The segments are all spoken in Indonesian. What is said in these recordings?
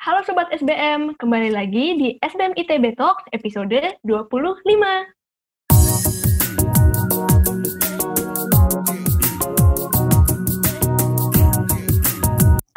Halo Sobat SBM, kembali lagi di SBM ITB Talks episode 25.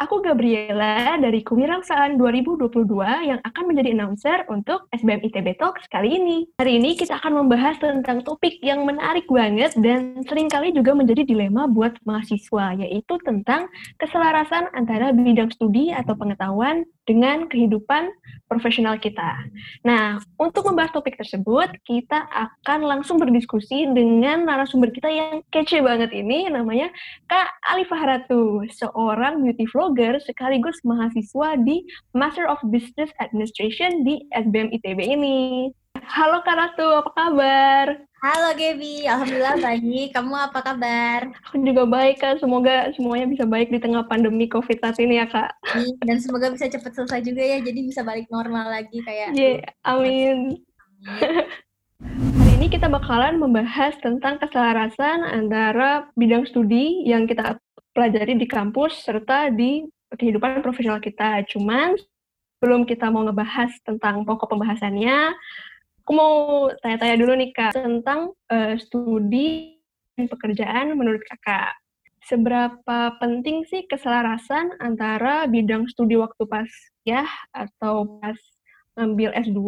Aku Gabriela dari Kewirausahaan 2022 yang akan menjadi announcer untuk SBM ITB Talks kali ini. Hari ini kita akan membahas tentang topik yang menarik banget dan sering kali juga menjadi dilema buat mahasiswa, yaitu tentang keselarasan antara bidang studi atau pengetahuan dengan kehidupan profesional kita. Nah, untuk membahas topik tersebut, kita akan langsung berdiskusi dengan narasumber kita yang kece banget ini, namanya Kak Alifah Ratu, seorang beauty vlogger sekaligus mahasiswa di Master of Business Administration di SBM ITB ini. Halo Kak Ratu, apa kabar? Halo Gaby, Alhamdulillah baik. Kamu apa kabar? Aku juga baik Kak, semoga semuanya bisa baik di tengah pandemi COVID saat ini ya Kak. Dan semoga bisa cepat selesai juga ya, jadi bisa balik normal lagi kayak. Iya, yeah, amin. Hari ini kita bakalan membahas tentang keselarasan antara bidang studi yang kita pelajari di kampus serta di kehidupan profesional kita. Cuman belum kita mau ngebahas tentang pokok pembahasannya, aku mau tanya-tanya dulu nih Kak tentang uh, studi dan pekerjaan menurut Kakak. Seberapa penting sih keselarasan antara bidang studi waktu pas ya atau pas ngambil S2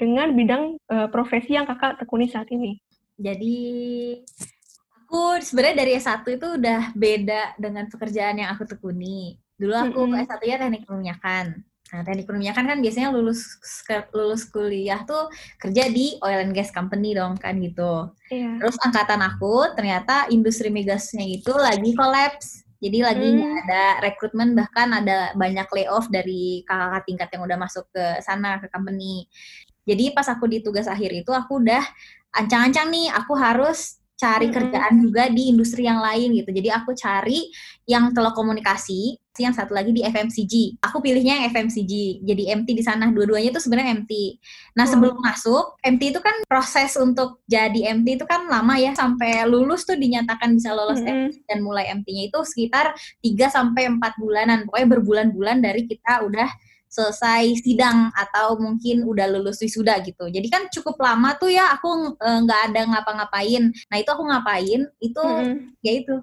dengan bidang uh, profesi yang Kakak tekuni saat ini? Jadi aku sebenarnya dari S1 itu udah beda dengan pekerjaan yang aku tekuni. Dulu aku mm -hmm. ke S1 ya teknik perminyakan Nah, teknik perminyakan kan biasanya lulus lulus kuliah tuh kerja di oil and gas company dong kan gitu. Iya. Terus angkatan aku ternyata industri migasnya itu lagi kolaps. Jadi lagi hmm. ada rekrutmen bahkan ada banyak layoff dari kakak-kakak tingkat yang udah masuk ke sana ke company. Jadi pas aku di tugas akhir itu aku udah ancang-ancang nih aku harus cari hmm. kerjaan juga di industri yang lain gitu. Jadi aku cari yang telekomunikasi yang satu lagi di FMCG. Aku pilihnya yang FMCG, jadi MT di sana. Dua-duanya itu sebenarnya MT. Nah, sebelum hmm. masuk, MT itu kan proses untuk jadi MT itu kan lama ya, sampai lulus tuh dinyatakan bisa lolos hmm. MT dan mulai MT-nya itu sekitar 3 sampai 4 bulanan. Pokoknya berbulan-bulan dari kita udah selesai sidang atau mungkin udah lulus wisuda gitu. Jadi kan cukup lama tuh ya aku e, nggak e, ada ngapa-ngapain. Nah itu aku ngapain? Itu hmm. ya itu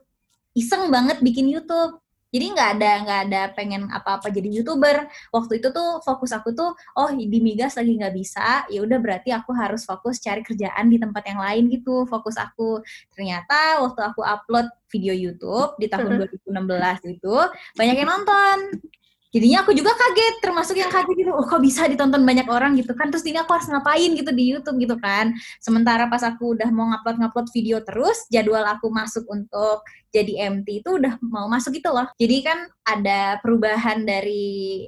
iseng banget bikin YouTube jadi nggak ada nggak ada pengen apa-apa jadi youtuber. Waktu itu tuh fokus aku tuh oh di migas lagi nggak bisa ya udah berarti aku harus fokus cari kerjaan di tempat yang lain gitu. Fokus aku. Ternyata waktu aku upload video YouTube di tahun 2016 itu banyak yang nonton jadinya aku juga kaget termasuk yang kaget gitu oh kok bisa ditonton banyak orang? gitu kan. Terus ini aku harus ngapain gitu di YouTube gitu kan. Sementara pas aku udah mau ngupload ngupload video terus jadwal aku masuk untuk jadi MT itu udah mau masuk gitu loh. Jadi kan ada perubahan dari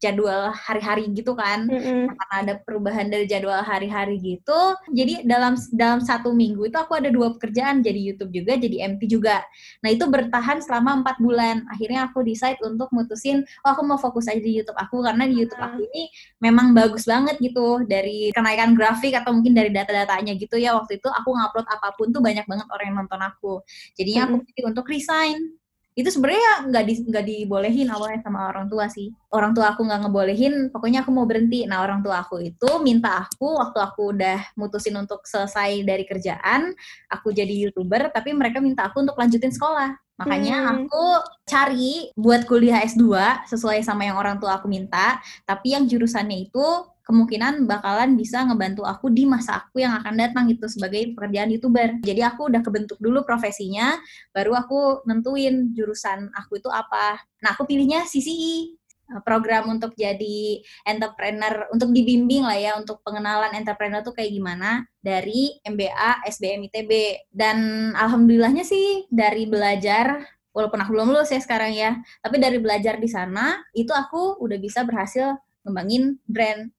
jadwal hari-hari gitu kan. Mm-hmm. karena ada perubahan dari jadwal hari-hari gitu jadi dalam dalam satu minggu itu aku ada dua pekerjaan jadi YouTube juga jadi MT juga. Nah itu bertahan selama empat bulan. Akhirnya aku decide untuk mutusin oh aku mau fokus aja di YouTube aku karena di YouTube aku ini memang bagus banget gitu dari kenaikan grafik atau mungkin dari data-datanya gitu ya. Waktu itu aku ngupload apa pun tuh banyak banget orang yang nonton aku. Jadinya aku pilih untuk resign itu sebenarnya nggak di nggak dibolehin awalnya sama orang tua sih. Orang tua aku nggak ngebolehin pokoknya aku mau berhenti. Nah orang tua aku itu minta aku waktu aku udah mutusin untuk selesai dari kerjaan aku jadi youtuber tapi mereka minta aku untuk lanjutin sekolah. Makanya hmm. aku cari buat kuliah S2 sesuai sama yang orang tua aku minta. Tapi yang jurusannya itu kemungkinan bakalan bisa ngebantu aku di masa aku yang akan datang gitu sebagai pekerjaan youtuber. Jadi aku udah kebentuk dulu profesinya, baru aku nentuin jurusan aku itu apa. Nah aku pilihnya CCI, eh, program untuk jadi entrepreneur, untuk dibimbing lah ya, untuk pengenalan entrepreneur tuh kayak gimana dari MBA, SBM ITB. Dan alhamdulillahnya sih dari belajar walaupun aku belum lulus ya sekarang ya, tapi dari belajar di sana itu aku udah bisa berhasil ngembangin brand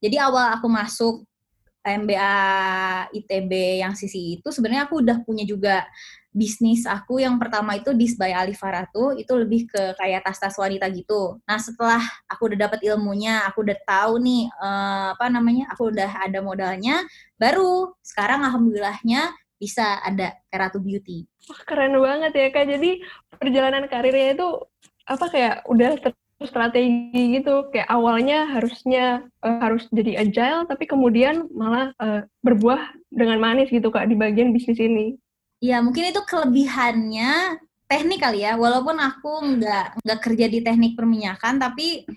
jadi awal aku masuk MBA ITB yang sisi itu sebenarnya aku udah punya juga bisnis aku yang pertama itu di by Alifaratu itu lebih ke kayak tas-tas wanita gitu. Nah setelah aku udah dapat ilmunya, aku udah tahu nih uh, apa namanya, aku udah ada modalnya, baru sekarang alhamdulillahnya bisa ada Ratu Beauty. Wah, keren banget ya kak. Jadi perjalanan karirnya itu apa kayak udah strategi gitu kayak awalnya harusnya uh, harus jadi agile tapi kemudian malah uh, berbuah dengan manis gitu kak di bagian bisnis ini. Ya mungkin itu kelebihannya teknik kali ya walaupun aku nggak nggak kerja di teknik perminyakan tapi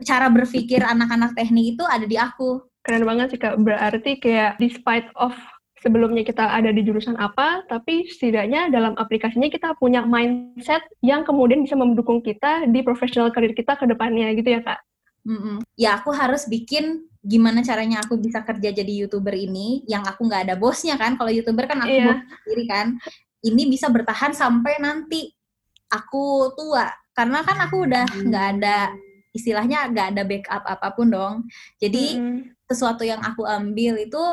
cara berpikir anak-anak teknik itu ada di aku. Keren banget sih kak berarti kayak despite of sebelumnya kita ada di jurusan apa, tapi setidaknya dalam aplikasinya kita punya mindset yang kemudian bisa mendukung kita di profesional karir kita ke depannya gitu ya kak. Mm-mm. Ya aku harus bikin gimana caranya aku bisa kerja jadi youtuber ini yang aku nggak ada bosnya kan kalau youtuber kan aku yeah. bos sendiri kan ini bisa bertahan sampai nanti aku tua karena kan aku udah nggak ada istilahnya nggak ada backup apa pun dong jadi mm-hmm. sesuatu yang aku ambil itu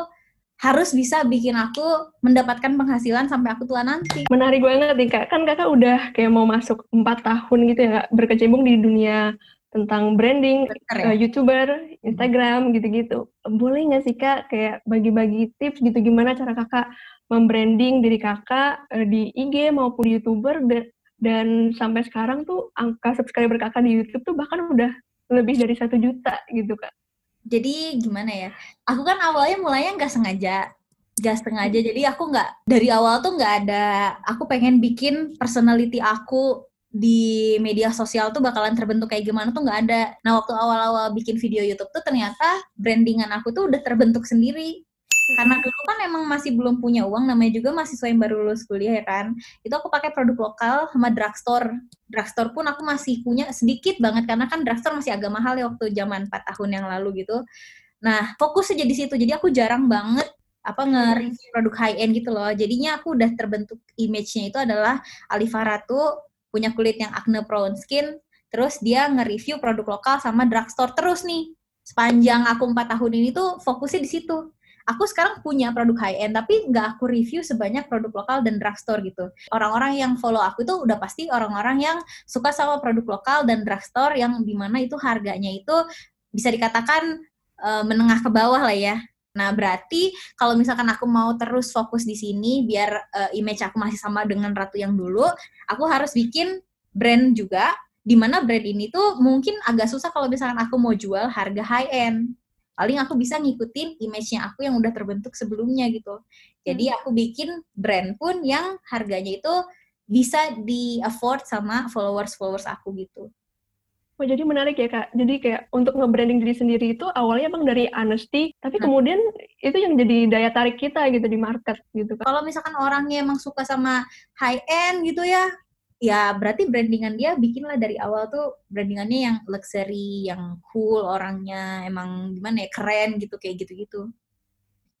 harus bisa bikin aku mendapatkan penghasilan sampai aku tua nanti. Menarik banget nih kak, kan kakak udah kayak mau masuk empat tahun gitu ya kak, berkecimpung di dunia tentang branding, ya? uh, youtuber, Instagram gitu-gitu. Boleh nggak sih kak kayak bagi-bagi tips gitu gimana cara kakak membranding diri kakak uh, di IG maupun di youtuber dan, dan sampai sekarang tuh angka subscriber kakak di YouTube tuh bahkan udah lebih dari satu juta gitu kak jadi gimana ya aku kan awalnya mulainya nggak sengaja nggak sengaja. Jadi aku nggak dari awal tuh nggak ada aku pengen bikin personality aku di media sosial tuh bakalan terbentuk kayak gimana tuh nggak ada. Nah waktu awal-awal bikin video YouTube tuh ternyata brandingan aku tuh udah terbentuk sendiri karena dulu kan emang masih belum punya uang namanya juga mahasiswa yang baru lulus kuliah ya kan? Itu aku pakai produk lokal sama drugstore. Drugstore pun aku masih punya sedikit banget karena kan drugstore masih agak mahal ya waktu zaman 4 tahun yang lalu gitu. Nah fokus aja di situ. Jadi aku jarang banget apa nge produk high end gitu loh. Jadinya aku udah terbentuk image-nya itu adalah Alifa Ratu punya kulit yang acne prone skin terus dia nge-review produk lokal sama drugstore terus nih. Sepanjang aku empat tahun ini tuh fokusnya di situ aku sekarang punya produk high end tapi nggak aku review sebanyak produk lokal dan drugstore gitu. Orang-orang yang follow aku itu udah pasti orang-orang yang suka sama produk lokal dan drugstore yang di mana itu harganya itu bisa dikatakan uh, menengah ke bawah lah ya. Nah, berarti kalau misalkan aku mau terus fokus di sini biar uh, image aku masih sama dengan ratu yang dulu, aku harus bikin brand juga di mana brand ini tuh mungkin agak susah kalau misalkan aku mau jual harga high end paling aku bisa ngikutin image-nya aku yang udah terbentuk sebelumnya gitu. Jadi hmm. aku bikin brand pun yang harganya itu bisa di afford sama followers-followers aku gitu. Oh, jadi menarik ya kak. Jadi kayak untuk nge-branding diri sendiri itu awalnya emang dari honesty, tapi hmm. kemudian itu yang jadi daya tarik kita gitu di market gitu. Kalau misalkan orangnya emang suka sama high end gitu ya, ya berarti brandingan dia bikinlah dari awal tuh brandingannya yang luxury, yang cool orangnya, emang gimana ya keren gitu kayak gitu-gitu.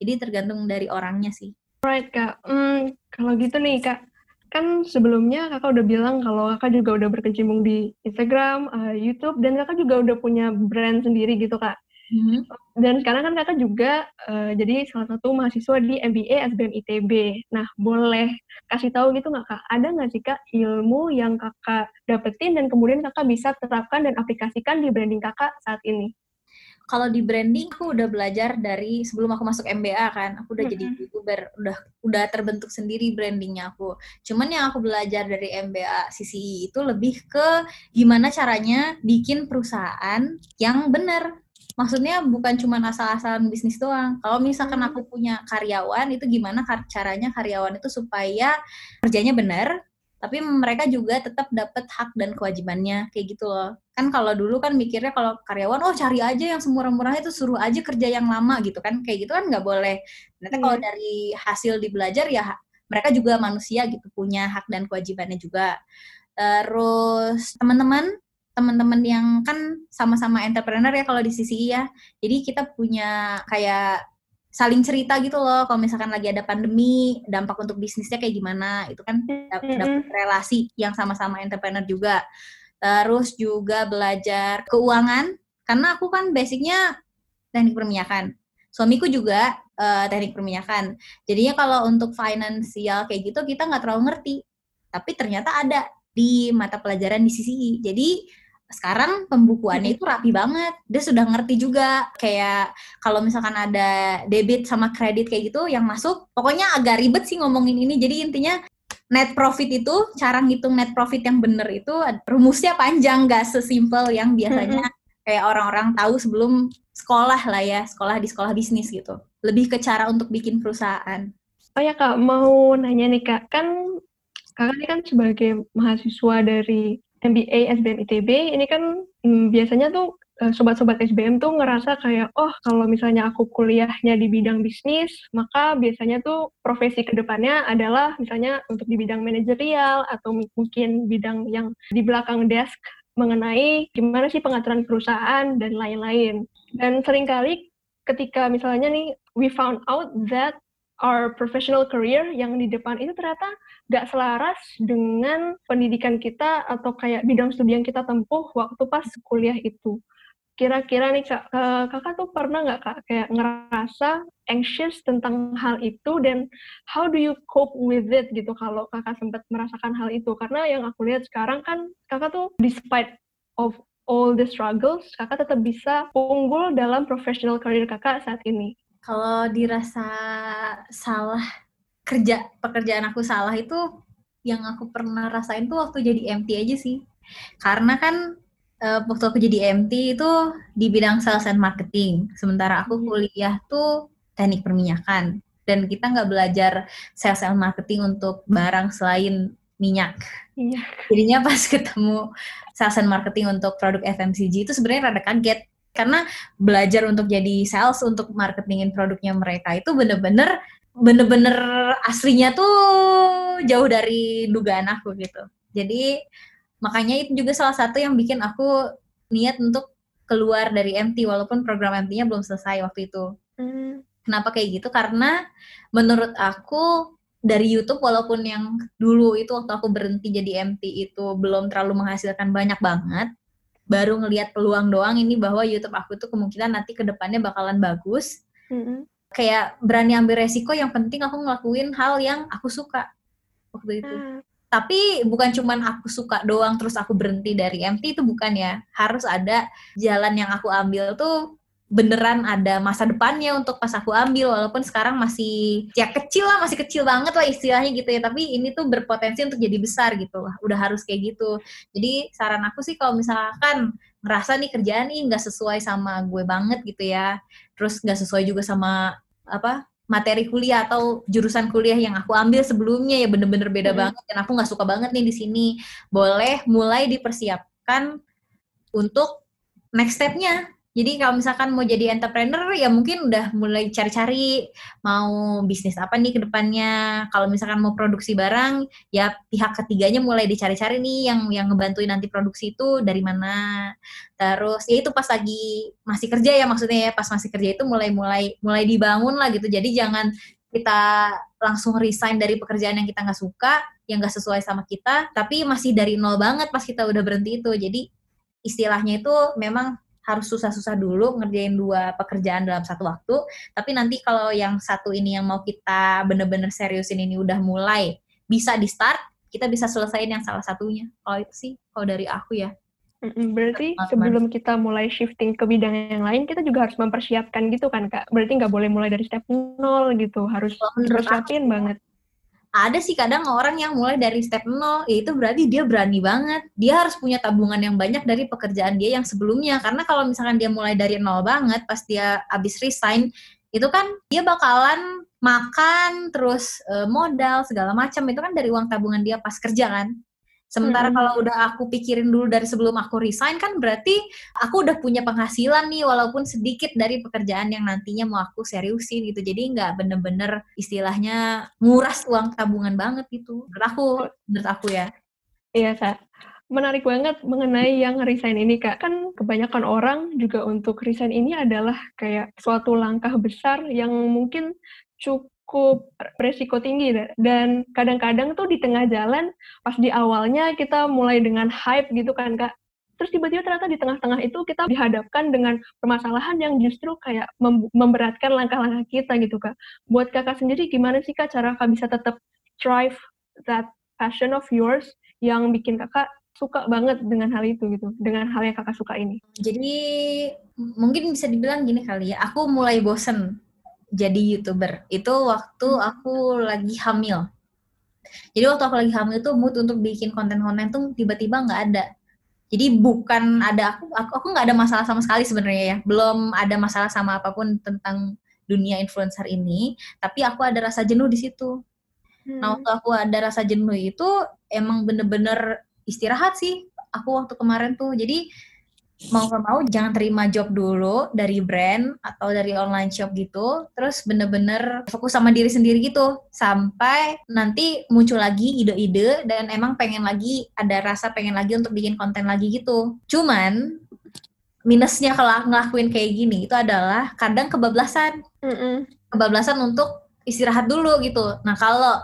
Jadi tergantung dari orangnya sih. Right kak, hmm, kalau gitu nih kak, kan sebelumnya kakak udah bilang kalau kakak juga udah berkecimpung di Instagram, uh, YouTube, dan kakak juga udah punya brand sendiri gitu kak. Mm-hmm. Dan sekarang kan kakak juga uh, jadi salah satu mahasiswa di MBA SBM ITB. Nah, boleh kasih tahu gitu nggak kak? Ada nggak sih kak ilmu yang kakak dapetin dan kemudian kakak bisa terapkan dan aplikasikan di branding kakak saat ini? Kalau di branding aku udah belajar dari sebelum aku masuk MBA kan, aku udah mm-hmm. jadi youtuber, udah udah terbentuk sendiri brandingnya aku. Cuman yang aku belajar dari MBA CCI itu lebih ke gimana caranya bikin perusahaan yang benar maksudnya bukan cuma asal-asalan bisnis doang. Kalau misalkan hmm. aku punya karyawan, itu gimana caranya karyawan itu supaya kerjanya benar, tapi mereka juga tetap dapat hak dan kewajibannya kayak gitu loh. Kan kalau dulu kan mikirnya kalau karyawan, oh cari aja yang semurah-murahnya itu suruh aja kerja yang lama gitu kan, kayak gitu kan nggak boleh. Nanti kalau iya. dari hasil di belajar ya mereka juga manusia gitu punya hak dan kewajibannya juga. Terus teman-teman teman-teman yang kan sama-sama entrepreneur ya kalau di sisi ya. Jadi kita punya kayak saling cerita gitu loh kalau misalkan lagi ada pandemi dampak untuk bisnisnya kayak gimana itu kan dapat relasi yang sama-sama entrepreneur juga. Terus juga belajar keuangan karena aku kan basicnya teknik perminyakan. Suamiku juga uh, teknik perminyakan. Jadinya kalau untuk finansial kayak gitu kita nggak terlalu ngerti. Tapi ternyata ada di mata pelajaran di sisi jadi sekarang pembukuannya itu rapi banget. Dia sudah ngerti juga kayak kalau misalkan ada debit sama kredit kayak gitu yang masuk, pokoknya agak ribet sih ngomongin ini. Jadi intinya net profit itu cara ngitung net profit yang bener itu rumusnya panjang gak sesimpel yang biasanya kayak orang-orang tahu sebelum sekolah lah ya sekolah di sekolah bisnis gitu. Lebih ke cara untuk bikin perusahaan. Oh ya kak mau nanya nih kak. Kan kakak ini kan sebagai mahasiswa dari MBA SBM ITB ini kan hmm, biasanya tuh eh, sobat-sobat SBM tuh ngerasa kayak, oh kalau misalnya aku kuliahnya di bidang bisnis, maka biasanya tuh profesi ke depannya adalah misalnya untuk di bidang manajerial atau mungkin bidang yang di belakang desk mengenai gimana sih pengaturan perusahaan dan lain-lain. Dan sering kali ketika misalnya nih, we found out that our professional career yang di depan itu ternyata gak selaras dengan pendidikan kita atau kayak bidang studi yang kita tempuh waktu pas kuliah itu. Kira-kira nih kak, kakak tuh pernah nggak kak kayak ngerasa anxious tentang hal itu dan how do you cope with it gitu kalau kakak sempat merasakan hal itu? Karena yang aku lihat sekarang kan kakak tuh despite of all the struggles, kakak tetap bisa unggul dalam professional career kakak saat ini kalau dirasa salah kerja pekerjaan aku salah itu yang aku pernah rasain tuh waktu jadi MT aja sih karena kan uh, waktu aku jadi MT itu di bidang sales and marketing sementara aku hmm. kuliah tuh teknik perminyakan dan kita nggak belajar sales and marketing untuk barang selain minyak. Iya. Jadinya pas ketemu sales and marketing untuk produk FMCG itu sebenarnya rada kaget karena belajar untuk jadi sales untuk marketingin produknya mereka itu bener-bener bener-bener aslinya tuh jauh dari dugaan aku gitu. Jadi makanya itu juga salah satu yang bikin aku niat untuk keluar dari MT walaupun program MT-nya belum selesai waktu itu. Hmm. kenapa kayak gitu? Karena menurut aku dari YouTube walaupun yang dulu itu waktu aku berhenti jadi MT itu belum terlalu menghasilkan banyak banget baru ngelihat peluang doang ini bahwa YouTube aku tuh kemungkinan nanti ke depannya bakalan bagus. Mm-hmm. Kayak berani ambil resiko, yang penting aku ngelakuin hal yang aku suka waktu itu. Mm. Tapi bukan cuman aku suka doang terus aku berhenti dari MT itu bukan ya. Harus ada jalan yang aku ambil tuh beneran ada masa depannya untuk pas aku ambil walaupun sekarang masih ya kecil lah masih kecil banget lah istilahnya gitu ya. Tapi ini tuh berpotensi untuk jadi besar gitu lah udah harus kayak gitu. Jadi saran aku sih kalau misalkan ngerasa nih kerjaan nih nggak sesuai sama gue banget gitu ya terus nggak sesuai juga sama apa materi kuliah atau jurusan kuliah yang aku ambil sebelumnya ya bener-bener beda hmm. banget. Dan aku nggak suka banget nih di sini. Boleh mulai dipersiapkan untuk next stepnya jadi kalau misalkan mau jadi entrepreneur ya mungkin udah mulai cari-cari mau bisnis apa nih ke depannya. Kalau misalkan mau produksi barang ya pihak ketiganya mulai dicari-cari nih yang yang ngebantuin nanti produksi itu dari mana. Terus ya itu pas lagi masih kerja ya maksudnya ya pas masih kerja itu mulai-mulai mulai dibangun lah gitu. Jadi jangan kita langsung resign dari pekerjaan yang kita nggak suka, yang nggak sesuai sama kita, tapi masih dari nol banget pas kita udah berhenti itu. Jadi istilahnya itu memang harus susah-susah dulu ngerjain dua pekerjaan dalam satu waktu. Tapi nanti kalau yang satu ini yang mau kita bener-bener seriusin ini udah mulai bisa di start, kita bisa selesaiin yang salah satunya. Kalau itu sih, kalau dari aku ya. Berarti sebelum kita mulai shifting ke bidang yang lain, kita juga harus mempersiapkan gitu kan, Kak? Berarti nggak boleh mulai dari step nol gitu, harus persiapin banget ada sih kadang orang yang mulai dari step nol, ya itu berarti dia berani banget. Dia harus punya tabungan yang banyak dari pekerjaan dia yang sebelumnya. Karena kalau misalkan dia mulai dari nol banget, pas dia habis resign, itu kan dia bakalan makan, terus uh, modal, segala macam. Itu kan dari uang tabungan dia pas kerja kan. Sementara hmm. kalau udah aku pikirin dulu dari sebelum aku resign kan berarti aku udah punya penghasilan nih walaupun sedikit dari pekerjaan yang nantinya mau aku seriusin gitu. Jadi nggak bener-bener istilahnya nguras uang tabungan banget gitu. Menurut aku, menurut aku ya. Iya, Kak. Menarik banget mengenai yang resign ini, Kak. Kan kebanyakan orang juga untuk resign ini adalah kayak suatu langkah besar yang mungkin cukup cukup resiko tinggi. Dan kadang-kadang tuh di tengah jalan pas di awalnya kita mulai dengan hype gitu kan kak. Terus tiba-tiba ternyata di tengah-tengah itu kita dihadapkan dengan permasalahan yang justru kayak memberatkan langkah-langkah kita gitu kak. Buat kakak sendiri gimana sih kak cara kak bisa tetap drive that passion of yours yang bikin kakak suka banget dengan hal itu gitu dengan hal yang kakak suka ini? Jadi mungkin bisa dibilang gini kali ya aku mulai bosen jadi youtuber itu waktu hmm. aku lagi hamil Jadi waktu aku lagi hamil tuh mood untuk bikin konten-konten tuh tiba-tiba nggak ada. Jadi bukan ada aku aku aku nggak ada masalah sama sekali sebenarnya ya. Belum ada masalah sama apa pun tentang dunia influencer ini, tapi aku ada rasa jenuh di situ. Hmm. Nah, waktu aku ada rasa jenuh itu emang bener-bener istirahat sih aku waktu kemarin tuh. Jadi mau gak mau jangan terima job dulu dari brand atau dari online shop gitu. Terus bener-bener fokus sama diri sendiri gitu. Sampai nanti muncul lagi ide-ide dan emang pengen lagi ada rasa pengen lagi untuk bikin konten lagi gitu. Cuman minusnya kalau ngelakuin kayak gini itu adalah kadang kebablasan. Mm -mm. kebablasan untuk istirahat dulu gitu. Nah kalau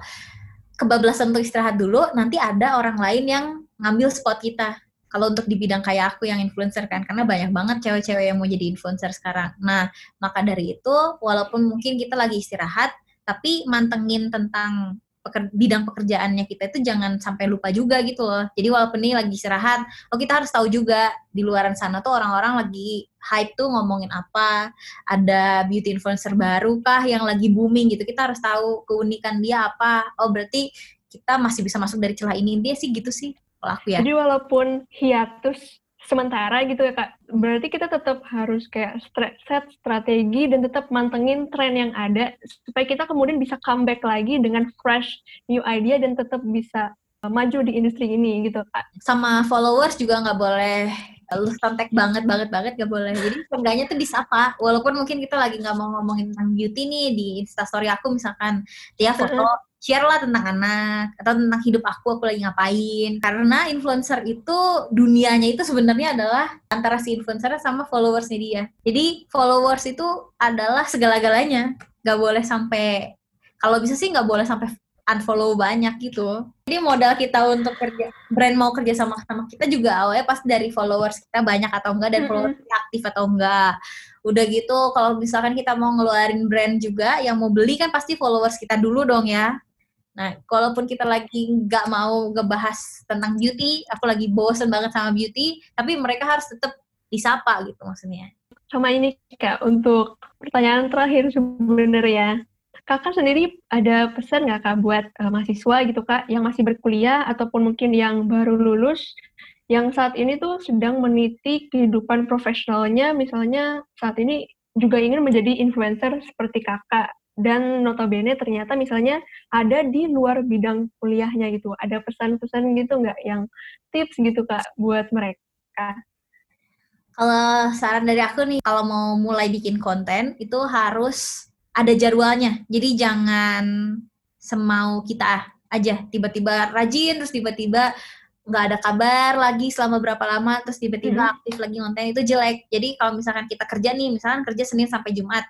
kebablasan untuk istirahat dulu nanti ada orang lain yang ngambil spot kita kalau untuk di bidang kayak aku yang influencer kan karena banyak banget cewek-cewek yang mau jadi influencer sekarang nah maka dari itu walaupun mungkin kita lagi istirahat tapi mantengin tentang peker, bidang pekerjaannya kita itu jangan sampai lupa juga gitu loh. Jadi walaupun ini lagi istirahat, oh kita harus tahu juga di luaran sana tuh orang-orang lagi hype tuh ngomongin apa, ada beauty influencer baru kah yang lagi booming gitu. Kita harus tahu keunikan dia apa. Oh berarti kita masih bisa masuk dari celah ini. Dia sih gitu sih kalau aku ya. Jadi walaupun hiatus sementara gitu ya kak, berarti kita tetap harus kayak set strategi dan tetap mantengin tren yang ada supaya kita kemudian bisa comeback lagi dengan fresh new idea dan tetap bisa uh, maju di industri ini gitu kak. Sama followers juga nggak boleh lu kontak banget banget banget gak boleh. Jadi seenggaknya tuh disapa. Walaupun mungkin kita lagi nggak mau ngomongin tentang beauty nih di instastory aku misalkan. Dia foto share lah tentang anak atau tentang hidup aku aku lagi ngapain. Karena influencer itu dunianya itu sebenarnya adalah antara si influencer sama followersnya dia. Jadi followers itu adalah segala-galanya. Gak boleh sampai kalau bisa sih nggak boleh sampai unfollow banyak gitu jadi modal kita untuk kerja brand mau kerja sama sama kita juga awalnya pas dari followers kita banyak atau enggak dan followers kita aktif atau enggak udah gitu kalau misalkan kita mau ngeluarin brand juga yang mau beli kan pasti followers kita dulu dong ya Nah, kalaupun kita lagi nggak mau ngebahas tentang beauty, aku lagi bosen banget sama beauty, tapi mereka harus tetap disapa gitu maksudnya. Sama ini Kak, untuk pertanyaan terakhir sebenarnya. Kakak sendiri ada pesan nggak Kak buat uh, mahasiswa gitu Kak, yang masih berkuliah ataupun mungkin yang baru lulus, yang saat ini tuh sedang meniti kehidupan profesionalnya, misalnya saat ini juga ingin menjadi influencer seperti kakak dan notabene ternyata misalnya ada di luar bidang kuliahnya gitu. Ada pesan-pesan gitu nggak yang tips gitu kak buat mereka? Kalau saran dari aku nih, kalau mau mulai bikin konten itu harus ada jadwalnya. Jadi jangan semau kita aja tiba-tiba rajin terus tiba-tiba nggak ada kabar lagi selama berapa lama terus tiba-tiba hmm. aktif lagi konten itu jelek. Jadi kalau misalkan kita kerja nih, misalkan kerja Senin sampai Jumat,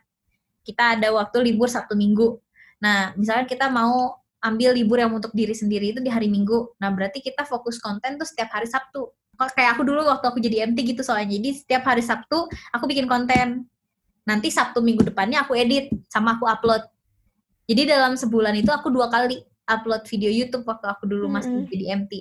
kita ada waktu libur Sabtu Minggu. Nah, misalnya kita mau ambil libur yang untuk diri sendiri itu di hari Minggu. Nah, berarti kita fokus konten tuh setiap hari Sabtu. Kayak aku dulu waktu aku jadi MT gitu soalnya. Jadi setiap hari Sabtu aku bikin konten. Nanti Sabtu minggu depannya aku edit sama aku upload. Jadi dalam sebulan itu aku dua kali upload video YouTube waktu aku dulu masih mm -hmm. jadi MT.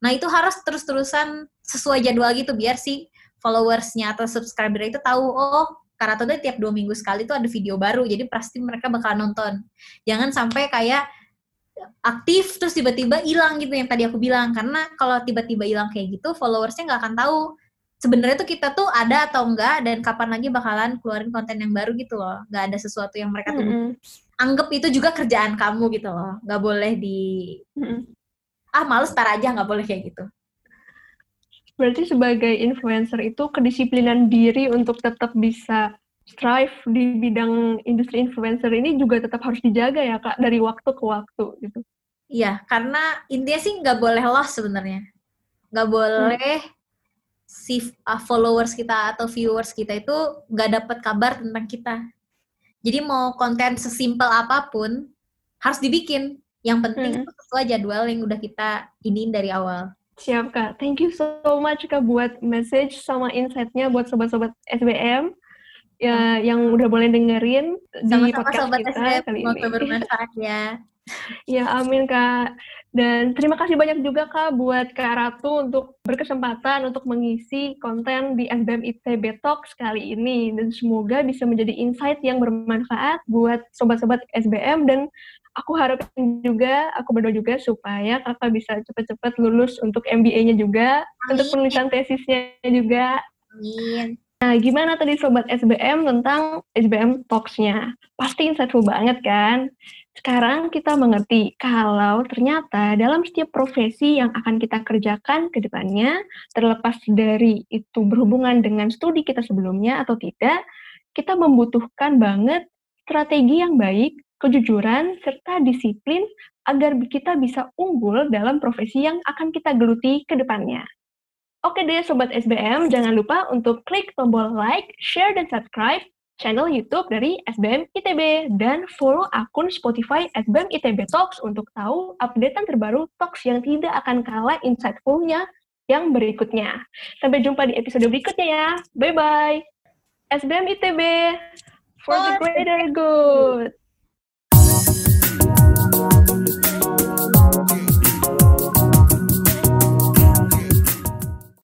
Nah, itu harus terus-terusan sesuai jadwal gitu biar si followersnya atau subscriber itu tahu oh karena tuh tiap dua minggu sekali tuh ada video baru jadi pasti mereka bakal nonton jangan sampai kayak aktif terus tiba-tiba hilang gitu yang tadi aku bilang karena kalau tiba-tiba hilang kayak gitu followersnya nggak akan tahu sebenarnya tuh kita tuh ada atau enggak dan kapan lagi bakalan keluarin konten yang baru gitu loh nggak ada sesuatu yang mereka tuh mm -hmm. anggap itu juga kerjaan kamu gitu loh nggak boleh di -hmm. ah males tar aja nggak boleh kayak gitu Berarti sebagai influencer itu kedisiplinan diri untuk tetap bisa strive di bidang industri influencer ini juga tetap harus dijaga ya kak dari waktu ke waktu gitu. Iya, karena intinya sih nggak boleh loss sebenarnya. Nggak boleh hmm. Si uh, followers kita atau viewers kita itu nggak dapat kabar tentang kita. Jadi mau konten sesimpel apa pun harus dibikin. Yang penting hmm. sesuai jadwal yang udah kita iniin dari awal. Siap Kak. Thank you so much Kak buat message sama insight-nya buat sobat-sobat SBM ya, yang udah boleh dengerin sama di podcast sobat kita SBM, kali ini. bermanfaat ya. Ya, amin Kak. Dan terima kasih banyak juga Kak buat Kak Ratu untuk berkesempatan untuk mengisi konten di SBM ITB Talks kali ini. Dan semoga bisa menjadi insight yang bermanfaat buat sobat-sobat SBM dan aku harapin juga, aku berdoa juga supaya kakak bisa cepat-cepat lulus untuk MBA-nya juga, Amin. untuk penulisan tesisnya juga. Amin. Nah, gimana tadi Sobat SBM tentang SBM Talks-nya? Pasti insightful banget kan? Sekarang kita mengerti kalau ternyata dalam setiap profesi yang akan kita kerjakan ke depannya, terlepas dari itu berhubungan dengan studi kita sebelumnya atau tidak, kita membutuhkan banget strategi yang baik, kejujuran, serta disiplin agar kita bisa unggul dalam profesi yang akan kita geluti ke depannya. Oke deh Sobat SBM, jangan lupa untuk klik tombol like, share, dan subscribe channel YouTube dari SBM ITB dan follow akun Spotify SBM ITB Talks untuk tahu updatean terbaru Talks yang tidak akan kalah insightful-nya yang berikutnya. Sampai jumpa di episode berikutnya ya. Bye-bye. SBM ITB for the greater good.